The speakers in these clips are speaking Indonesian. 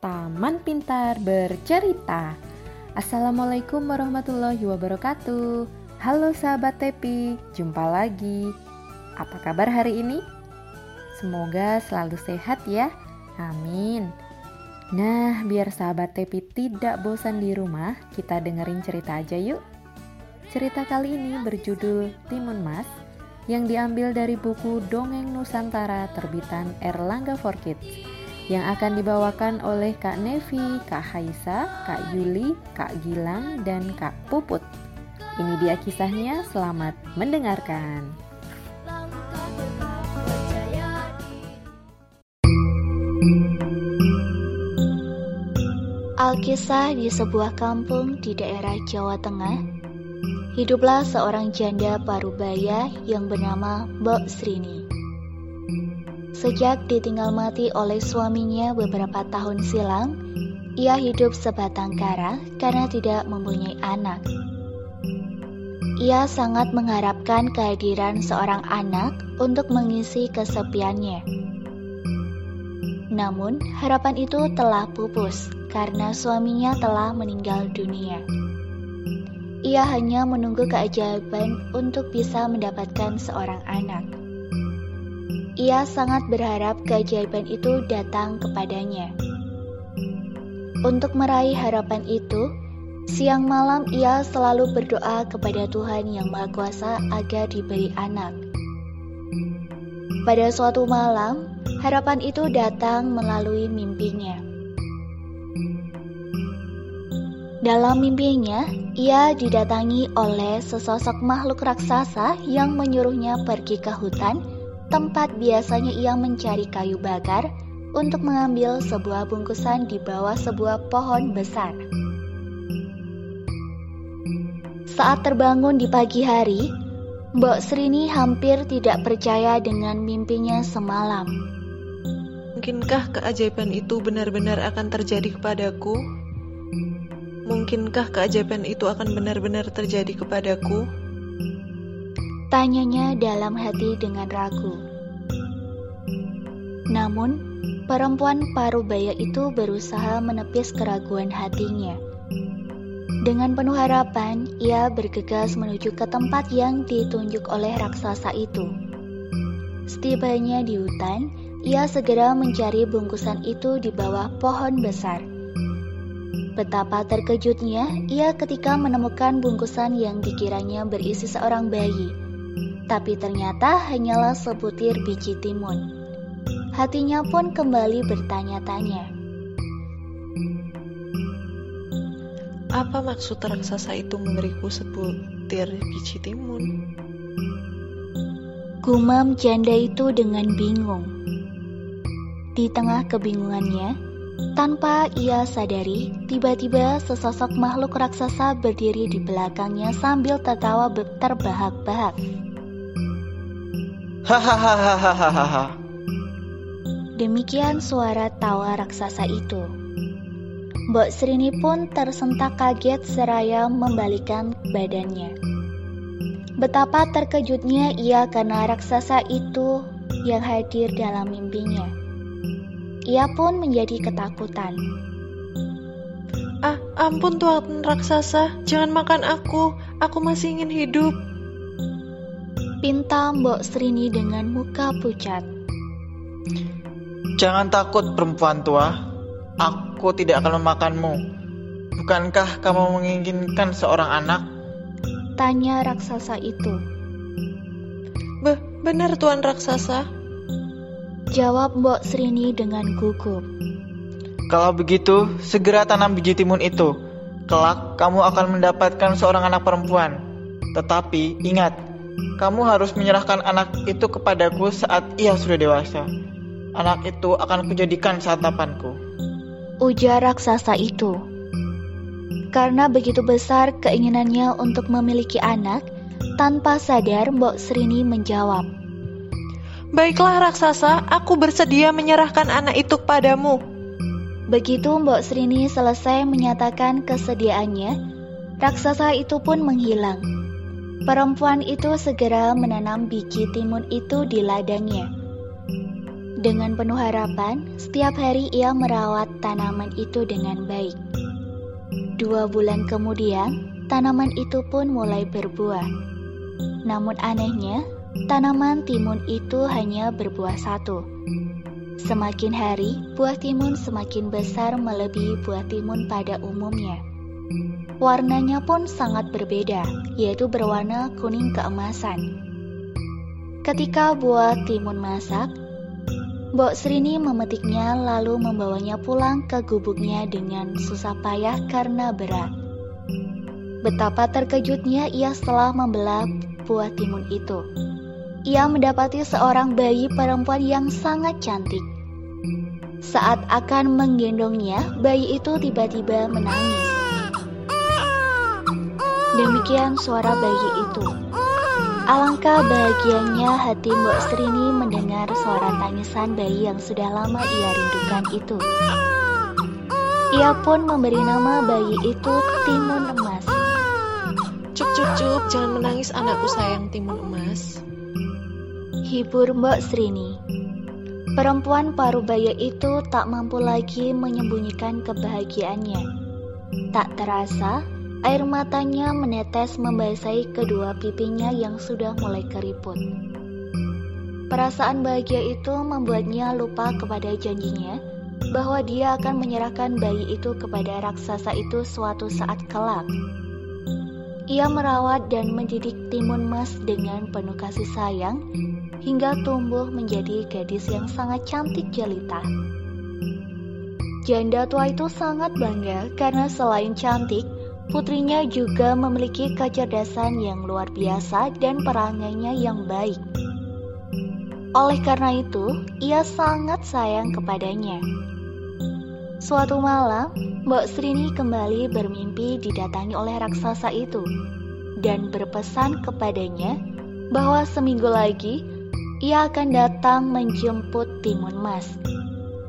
Taman Pintar Bercerita. Assalamualaikum warahmatullahi wabarakatuh. Halo sahabat Tepi, jumpa lagi. Apa kabar hari ini? Semoga selalu sehat ya. Amin. Nah, biar sahabat Tepi tidak bosan di rumah, kita dengerin cerita aja yuk. Cerita kali ini berjudul Timun Mas yang diambil dari buku Dongeng Nusantara terbitan Erlangga for Kids yang akan dibawakan oleh Kak Nevi, Kak Haisa, Kak Yuli, Kak Gilang, dan Kak Puput. Ini dia kisahnya, selamat mendengarkan. Alkisah di sebuah kampung di daerah Jawa Tengah hiduplah seorang janda parubaya yang bernama Mbok Srini. Sejak ditinggal mati oleh suaminya beberapa tahun silam, ia hidup sebatang kara karena tidak mempunyai anak. Ia sangat mengharapkan kehadiran seorang anak untuk mengisi kesepiannya. Namun, harapan itu telah pupus karena suaminya telah meninggal dunia. Ia hanya menunggu keajaiban untuk bisa mendapatkan seorang anak. Ia sangat berharap keajaiban itu datang kepadanya. Untuk meraih harapan itu, siang malam ia selalu berdoa kepada Tuhan Yang Maha Kuasa agar diberi anak. Pada suatu malam, harapan itu datang melalui mimpinya. Dalam mimpinya, ia didatangi oleh sesosok makhluk raksasa yang menyuruhnya pergi ke hutan, tempat biasanya ia mencari kayu bakar untuk mengambil sebuah bungkusan di bawah sebuah pohon besar. Saat terbangun di pagi hari, Mbok Srini hampir tidak percaya dengan mimpinya semalam. Mungkinkah keajaiban itu benar-benar akan terjadi kepadaku? Mungkinkah keajaiban itu akan benar-benar terjadi kepadaku? Tanyanya dalam hati dengan ragu. Namun, perempuan parubaya itu berusaha menepis keraguan hatinya. Dengan penuh harapan, ia bergegas menuju ke tempat yang ditunjuk oleh raksasa itu. Setibanya di hutan, ia segera mencari bungkusan itu di bawah pohon besar. Betapa terkejutnya ia ketika menemukan bungkusan yang dikiranya berisi seorang bayi, tapi ternyata hanyalah sebutir biji timun. Hatinya pun kembali bertanya-tanya. Apa maksud raksasa itu memberiku sebutir biji timun? Gumam janda itu dengan bingung. Di tengah kebingungannya, tanpa ia sadari, tiba-tiba sesosok makhluk raksasa berdiri di belakangnya sambil tertawa terbahak-bahak. Hahaha. Demikian suara tawa raksasa itu. Mbok Srini pun tersentak kaget seraya membalikan badannya. Betapa terkejutnya ia karena raksasa itu yang hadir dalam mimpinya. Ia pun menjadi ketakutan. Ah, ampun Tuan raksasa, jangan makan aku. Aku masih ingin hidup. Pinta Mbok Srini dengan muka pucat. Jangan takut perempuan tua, aku tidak akan memakanmu. Bukankah kamu menginginkan seorang anak? Tanya raksasa itu. Be benar Tuan raksasa. Jawab Mbok Srini dengan gugup. Kalau begitu, segera tanam biji timun itu. Kelak, kamu akan mendapatkan seorang anak perempuan. Tetapi, ingat, kamu harus menyerahkan anak itu kepadaku saat ia sudah dewasa. Anak itu akan kujadikan santapanku. Ujar raksasa itu. Karena begitu besar keinginannya untuk memiliki anak, tanpa sadar Mbok Srini menjawab. Baiklah raksasa, aku bersedia menyerahkan anak itu kepadamu. Begitu Mbok Srini selesai menyatakan kesediaannya, raksasa itu pun menghilang. Perempuan itu segera menanam biji timun itu di ladangnya. Dengan penuh harapan, setiap hari ia merawat tanaman itu dengan baik. Dua bulan kemudian, tanaman itu pun mulai berbuah. Namun anehnya, tanaman timun itu hanya berbuah satu. Semakin hari, buah timun semakin besar melebihi buah timun pada umumnya. Warnanya pun sangat berbeda, yaitu berwarna kuning keemasan. Ketika buah timun masak, Mbok Srini memetiknya lalu membawanya pulang ke gubuknya dengan susah payah karena berat. Betapa terkejutnya ia setelah membelah buah timun itu. Ia mendapati seorang bayi perempuan yang sangat cantik. Saat akan menggendongnya, bayi itu tiba-tiba menangis. Demikian suara bayi itu. Alangkah bahagianya hati Mbok Srini mendengar suara tangisan bayi yang sudah lama ia rindukan itu. Ia pun memberi nama bayi itu Timun Emas. Cuk cuk cuk, jangan menangis anakku sayang Timun Emas. Hibur Mbok Srini. Perempuan parubaya itu tak mampu lagi menyembunyikan kebahagiaannya. Tak terasa, Air matanya menetes membasahi kedua pipinya yang sudah mulai keriput. Perasaan bahagia itu membuatnya lupa kepada janjinya bahwa dia akan menyerahkan bayi itu kepada raksasa itu suatu saat kelak. Ia merawat dan mendidik timun mas dengan penuh kasih sayang hingga tumbuh menjadi gadis yang sangat cantik jelita. Janda tua itu sangat bangga karena selain cantik, Putrinya juga memiliki kecerdasan yang luar biasa dan perangainya yang baik. Oleh karena itu, ia sangat sayang kepadanya. Suatu malam, Mbok Srini kembali bermimpi didatangi oleh raksasa itu dan berpesan kepadanya bahwa seminggu lagi ia akan datang menjemput Timun Mas.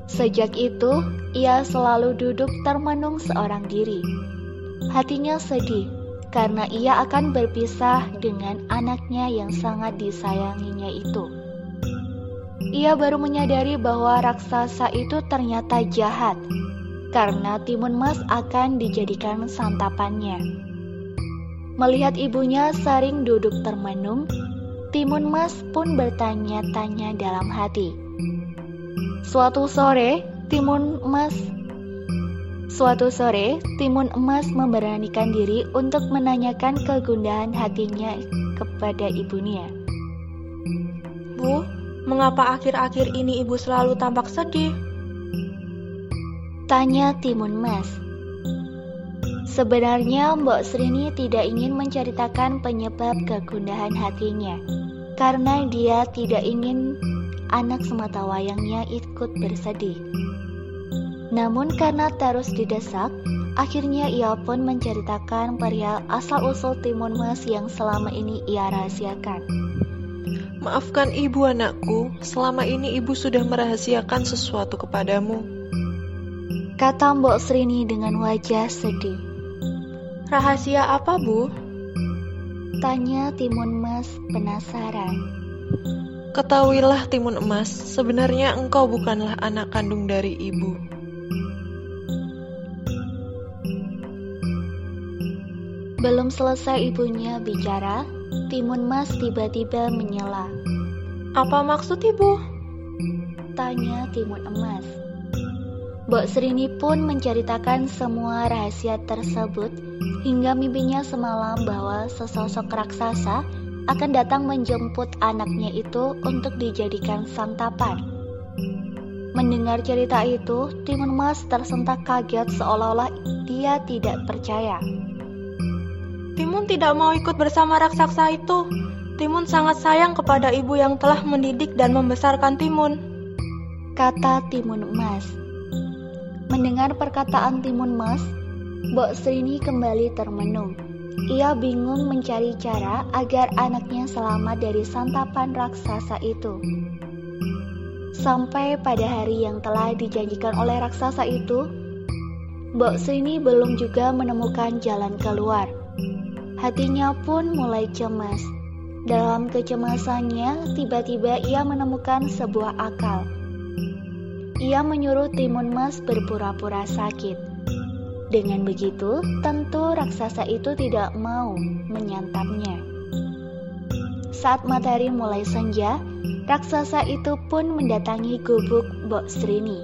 Sejak itu, ia selalu duduk termenung seorang diri Hatinya sedih karena ia akan berpisah dengan anaknya yang sangat disayanginya itu. Ia baru menyadari bahwa raksasa itu ternyata jahat karena timun mas akan dijadikan santapannya. Melihat ibunya sering duduk termenung, timun mas pun bertanya-tanya dalam hati. Suatu sore, timun mas Suatu sore, Timun Emas memberanikan diri untuk menanyakan kegundahan hatinya kepada ibunya. Bu, mengapa akhir-akhir ini ibu selalu tampak sedih? Tanya Timun Mas. Sebenarnya Mbok Srini tidak ingin menceritakan penyebab kegundahan hatinya, karena dia tidak ingin anak semata wayangnya ikut bersedih. Namun karena terus didesak, akhirnya ia pun menceritakan perihal asal-usul timun mas yang selama ini ia rahasiakan. Maafkan ibu anakku, selama ini ibu sudah merahasiakan sesuatu kepadamu. Kata Mbok Srini dengan wajah sedih. Rahasia apa, Bu? Tanya Timun Mas penasaran. Ketahuilah Timun Emas, sebenarnya engkau bukanlah anak kandung dari ibu. Belum selesai ibunya bicara, Timun Mas tiba-tiba menyela. Apa maksud ibu? Tanya Timun Emas. Mbok Serini pun menceritakan semua rahasia tersebut hingga mimpinya semalam bahwa sesosok raksasa akan datang menjemput anaknya itu untuk dijadikan santapan. Mendengar cerita itu, Timun Mas tersentak kaget seolah-olah dia tidak percaya. Timun tidak mau ikut bersama raksasa itu. Timun sangat sayang kepada ibu yang telah mendidik dan membesarkan Timun. Kata Timun Emas. Mendengar perkataan Timun Emas, Mbok Srini kembali termenung. Ia bingung mencari cara agar anaknya selamat dari santapan raksasa itu. Sampai pada hari yang telah dijanjikan oleh raksasa itu, Mbok Srini belum juga menemukan jalan keluar. Hatinya pun mulai cemas. Dalam kecemasannya, tiba-tiba ia menemukan sebuah akal. Ia menyuruh Timun Mas berpura-pura sakit. Dengan begitu, tentu raksasa itu tidak mau menyantapnya. Saat matahari mulai senja, raksasa itu pun mendatangi gubuk Mbok Srini.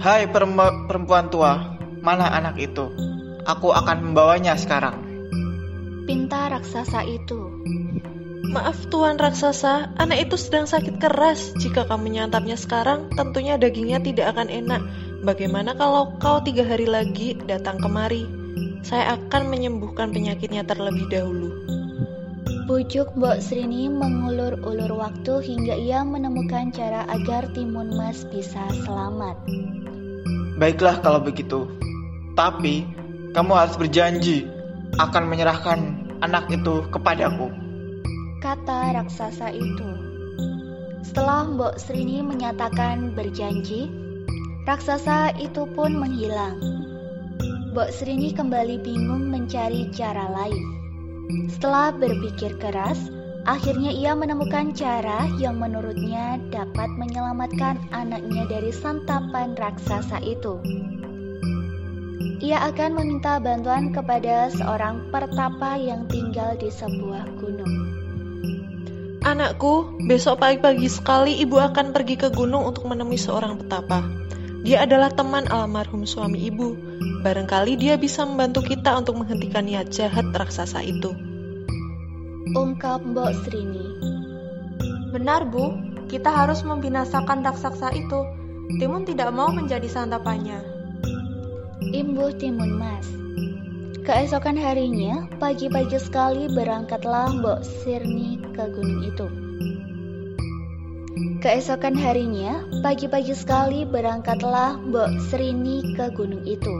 Hai perempuan tua, mana anak itu? Aku akan membawanya sekarang. Pinta raksasa itu. Maaf tuan raksasa, anak itu sedang sakit keras. Jika kamu menyantapnya sekarang, tentunya dagingnya tidak akan enak. Bagaimana kalau kau tiga hari lagi datang kemari? Saya akan menyembuhkan penyakitnya terlebih dahulu. Bujuk Mbok Srini mengulur-ulur waktu hingga ia menemukan cara agar Timun Mas bisa selamat. Baiklah kalau begitu. Tapi kamu harus berjanji akan menyerahkan anak itu kepadaku. Kata raksasa itu. Setelah Mbok Srini menyatakan berjanji, raksasa itu pun menghilang. Mbok Srini kembali bingung mencari cara lain. Setelah berpikir keras, akhirnya ia menemukan cara yang menurutnya dapat menyelamatkan anaknya dari santapan raksasa itu. Ia akan meminta bantuan kepada seorang pertapa yang tinggal di sebuah gunung. Anakku, besok pagi-pagi sekali ibu akan pergi ke gunung untuk menemui seorang petapa. Dia adalah teman almarhum suami ibu. Barangkali dia bisa membantu kita untuk menghentikan niat jahat raksasa itu. Ungkap Mbok Srini. Benar, Bu. Kita harus membinasakan raksasa itu. Timun tidak mau menjadi santapannya. Imbuh Timun Mas. Keesokan harinya, pagi-pagi sekali berangkatlah Mbok Sirni ke gunung itu. Keesokan harinya, pagi-pagi sekali berangkatlah Mbok Srini ke gunung itu.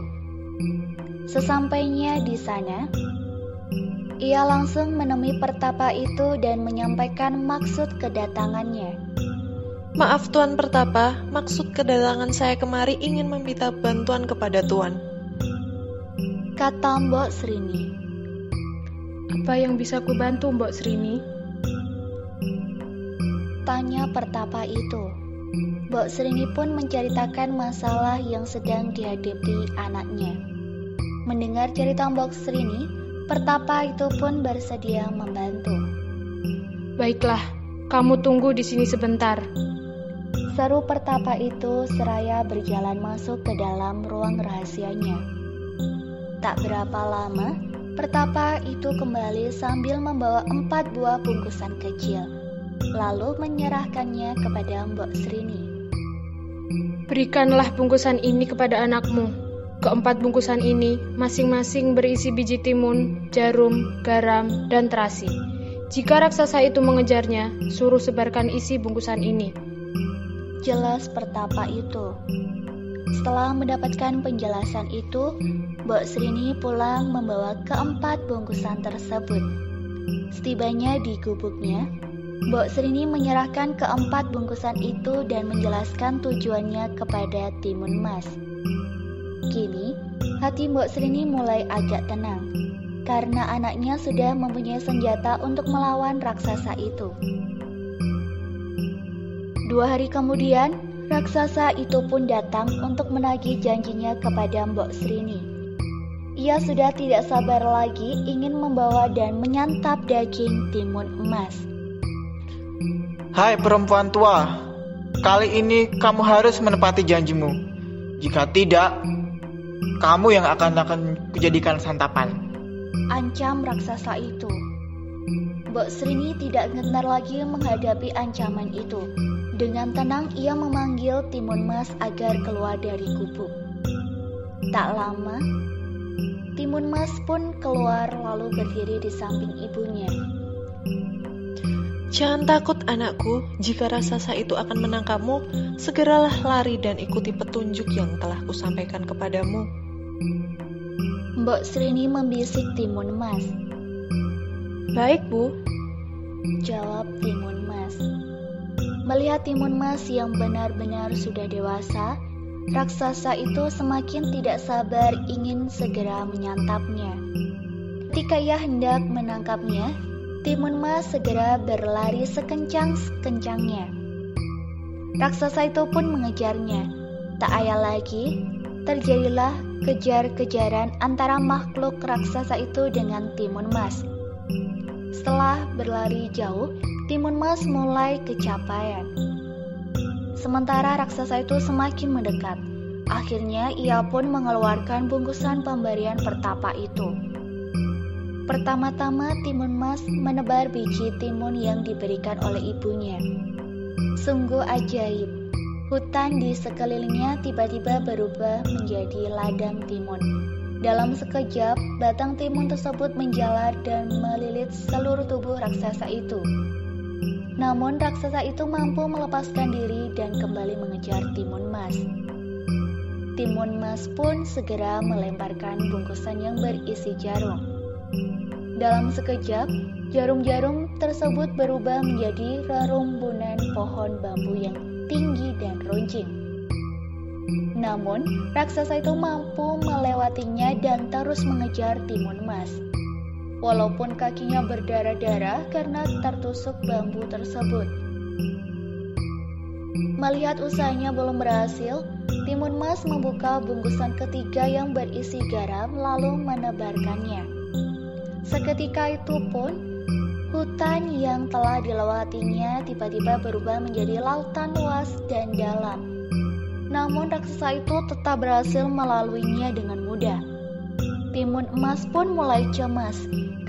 Sesampainya di sana, ia langsung menemui pertapa itu dan menyampaikan maksud kedatangannya. Maaf Tuan Pertapa, maksud kedatangan saya kemari ingin meminta bantuan kepada Tuan. Kata Mbok Srini. Apa yang bisa ku bantu Mbok Srini? Tanya pertapa itu. Mbok Srini pun menceritakan masalah yang sedang dihadapi anaknya. Mendengar cerita Mbok Srini, pertapa itu pun bersedia membantu. Baiklah, kamu tunggu di sini sebentar. Seru pertapa itu seraya berjalan masuk ke dalam ruang rahasianya. Tak berapa lama, pertapa itu kembali sambil membawa empat buah bungkusan kecil, lalu menyerahkannya kepada Mbok Srini. Berikanlah bungkusan ini kepada anakmu. Keempat bungkusan ini masing-masing berisi biji timun, jarum, garam, dan terasi. Jika raksasa itu mengejarnya, suruh sebarkan isi bungkusan ini. Jelas pertapa itu. Setelah mendapatkan penjelasan itu, Mbok Srini pulang membawa keempat bungkusan tersebut. Setibanya di gubuknya, Mbok Srini menyerahkan keempat bungkusan itu dan menjelaskan tujuannya kepada Timun Mas. Kini, hati Mbok Srini mulai agak tenang karena anaknya sudah mempunyai senjata untuk melawan raksasa itu. Dua hari kemudian, raksasa itu pun datang untuk menagih janjinya kepada Mbok Srini. Ia sudah tidak sabar lagi ingin membawa dan menyantap daging timun emas. Hai perempuan tua, kali ini kamu harus menepati janjimu. Jika tidak, kamu yang akan akan kujadikan santapan. Ancam raksasa itu. Mbok Srini tidak gentar lagi menghadapi ancaman itu. Dengan tenang ia memanggil Timun Mas agar keluar dari gubuk. Tak lama, Timun Mas pun keluar lalu berdiri di samping ibunya. Jangan takut anakku, jika raksasa itu akan menangkapmu, segeralah lari dan ikuti petunjuk yang telah kusampaikan kepadamu. Mbok Srini membisik Timun Mas. Baik, Bu. Jawab Timun Mas. Melihat Timun Mas yang benar-benar sudah dewasa, raksasa itu semakin tidak sabar ingin segera menyantapnya. Ketika ia hendak menangkapnya, Timun Mas segera berlari sekencang-kencangnya. Raksasa itu pun mengejarnya. Tak ayal lagi, terjadilah kejar-kejaran antara makhluk raksasa itu dengan Timun Mas. Setelah berlari jauh, Timun Mas mulai kecapaian. Sementara raksasa itu semakin mendekat. Akhirnya ia pun mengeluarkan bungkusan pemberian pertapa itu. Pertama-tama Timun Mas menebar biji timun yang diberikan oleh ibunya. Sungguh ajaib, Hutan di sekelilingnya tiba-tiba berubah menjadi ladang timun. Dalam sekejap, batang timun tersebut menjalar dan melilit seluruh tubuh raksasa itu. Namun raksasa itu mampu melepaskan diri dan kembali mengejar timun mas. Timun mas pun segera melemparkan bungkusan yang berisi jarum. Dalam sekejap, jarum-jarum tersebut berubah menjadi rerumbunan pohon bambu yang tinggi dan runcing. Namun, raksasa itu mampu melewatinya dan terus mengejar timun mas. Walaupun kakinya berdarah-darah karena tertusuk bambu tersebut. Melihat usahanya belum berhasil, timun mas membuka bungkusan ketiga yang berisi garam lalu menebarkannya. Seketika itu pun Hutan yang telah dilewatinya tiba-tiba berubah menjadi lautan luas dan dalam. Namun raksasa itu tetap berhasil melaluinya dengan mudah. Timun emas pun mulai cemas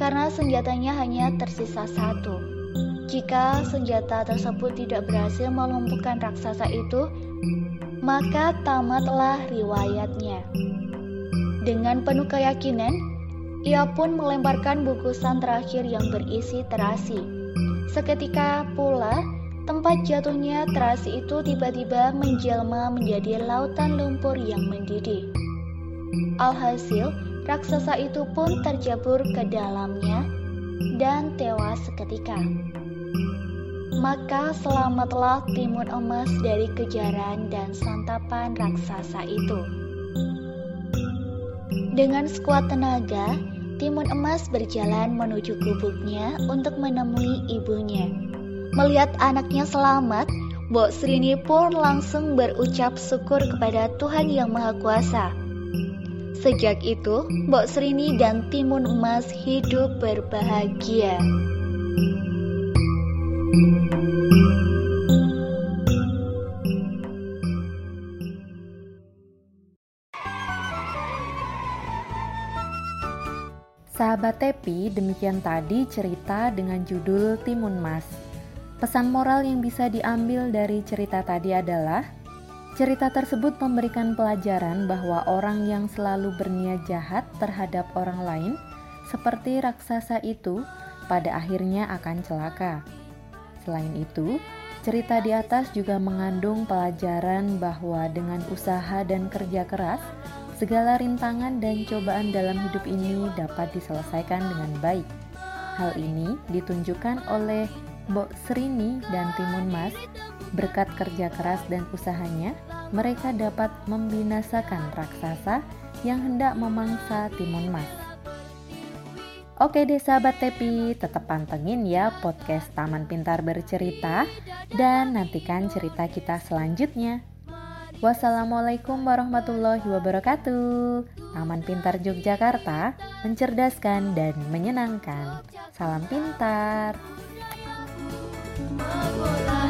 karena senjatanya hanya tersisa satu. Jika senjata tersebut tidak berhasil melumpuhkan raksasa itu, maka tamatlah riwayatnya. Dengan penuh keyakinan, ia pun melemparkan bungkusan terakhir yang berisi terasi. Seketika pula, tempat jatuhnya terasi itu tiba-tiba menjelma menjadi lautan lumpur yang mendidih. Alhasil, raksasa itu pun terjebur ke dalamnya dan tewas seketika. Maka selamatlah timun emas dari kejaran dan santapan raksasa itu. Dengan sekuat tenaga, Timun Emas berjalan menuju gubuknya untuk menemui ibunya. Melihat anaknya selamat, Mbok Srini pun langsung berucap syukur kepada Tuhan Yang Maha Kuasa. Sejak itu, Mbok Srini dan Timun Emas hidup berbahagia. Sahabat Tepi, demikian tadi cerita dengan judul Timun Mas. Pesan moral yang bisa diambil dari cerita tadi adalah cerita tersebut memberikan pelajaran bahwa orang yang selalu berniat jahat terhadap orang lain, seperti raksasa itu, pada akhirnya akan celaka. Selain itu, cerita di atas juga mengandung pelajaran bahwa dengan usaha dan kerja keras, Segala rintangan dan cobaan dalam hidup ini dapat diselesaikan dengan baik. Hal ini ditunjukkan oleh Mbok Srini dan Timun Mas. Berkat kerja keras dan usahanya, mereka dapat membinasakan raksasa yang hendak memangsa Timun Mas. Oke deh sahabat Tepi, tetap pantengin ya podcast Taman Pintar Bercerita dan nantikan cerita kita selanjutnya. Wassalamualaikum warahmatullahi wabarakatuh. Taman Pintar Yogyakarta, mencerdaskan dan menyenangkan. Salam pintar. 怎么过来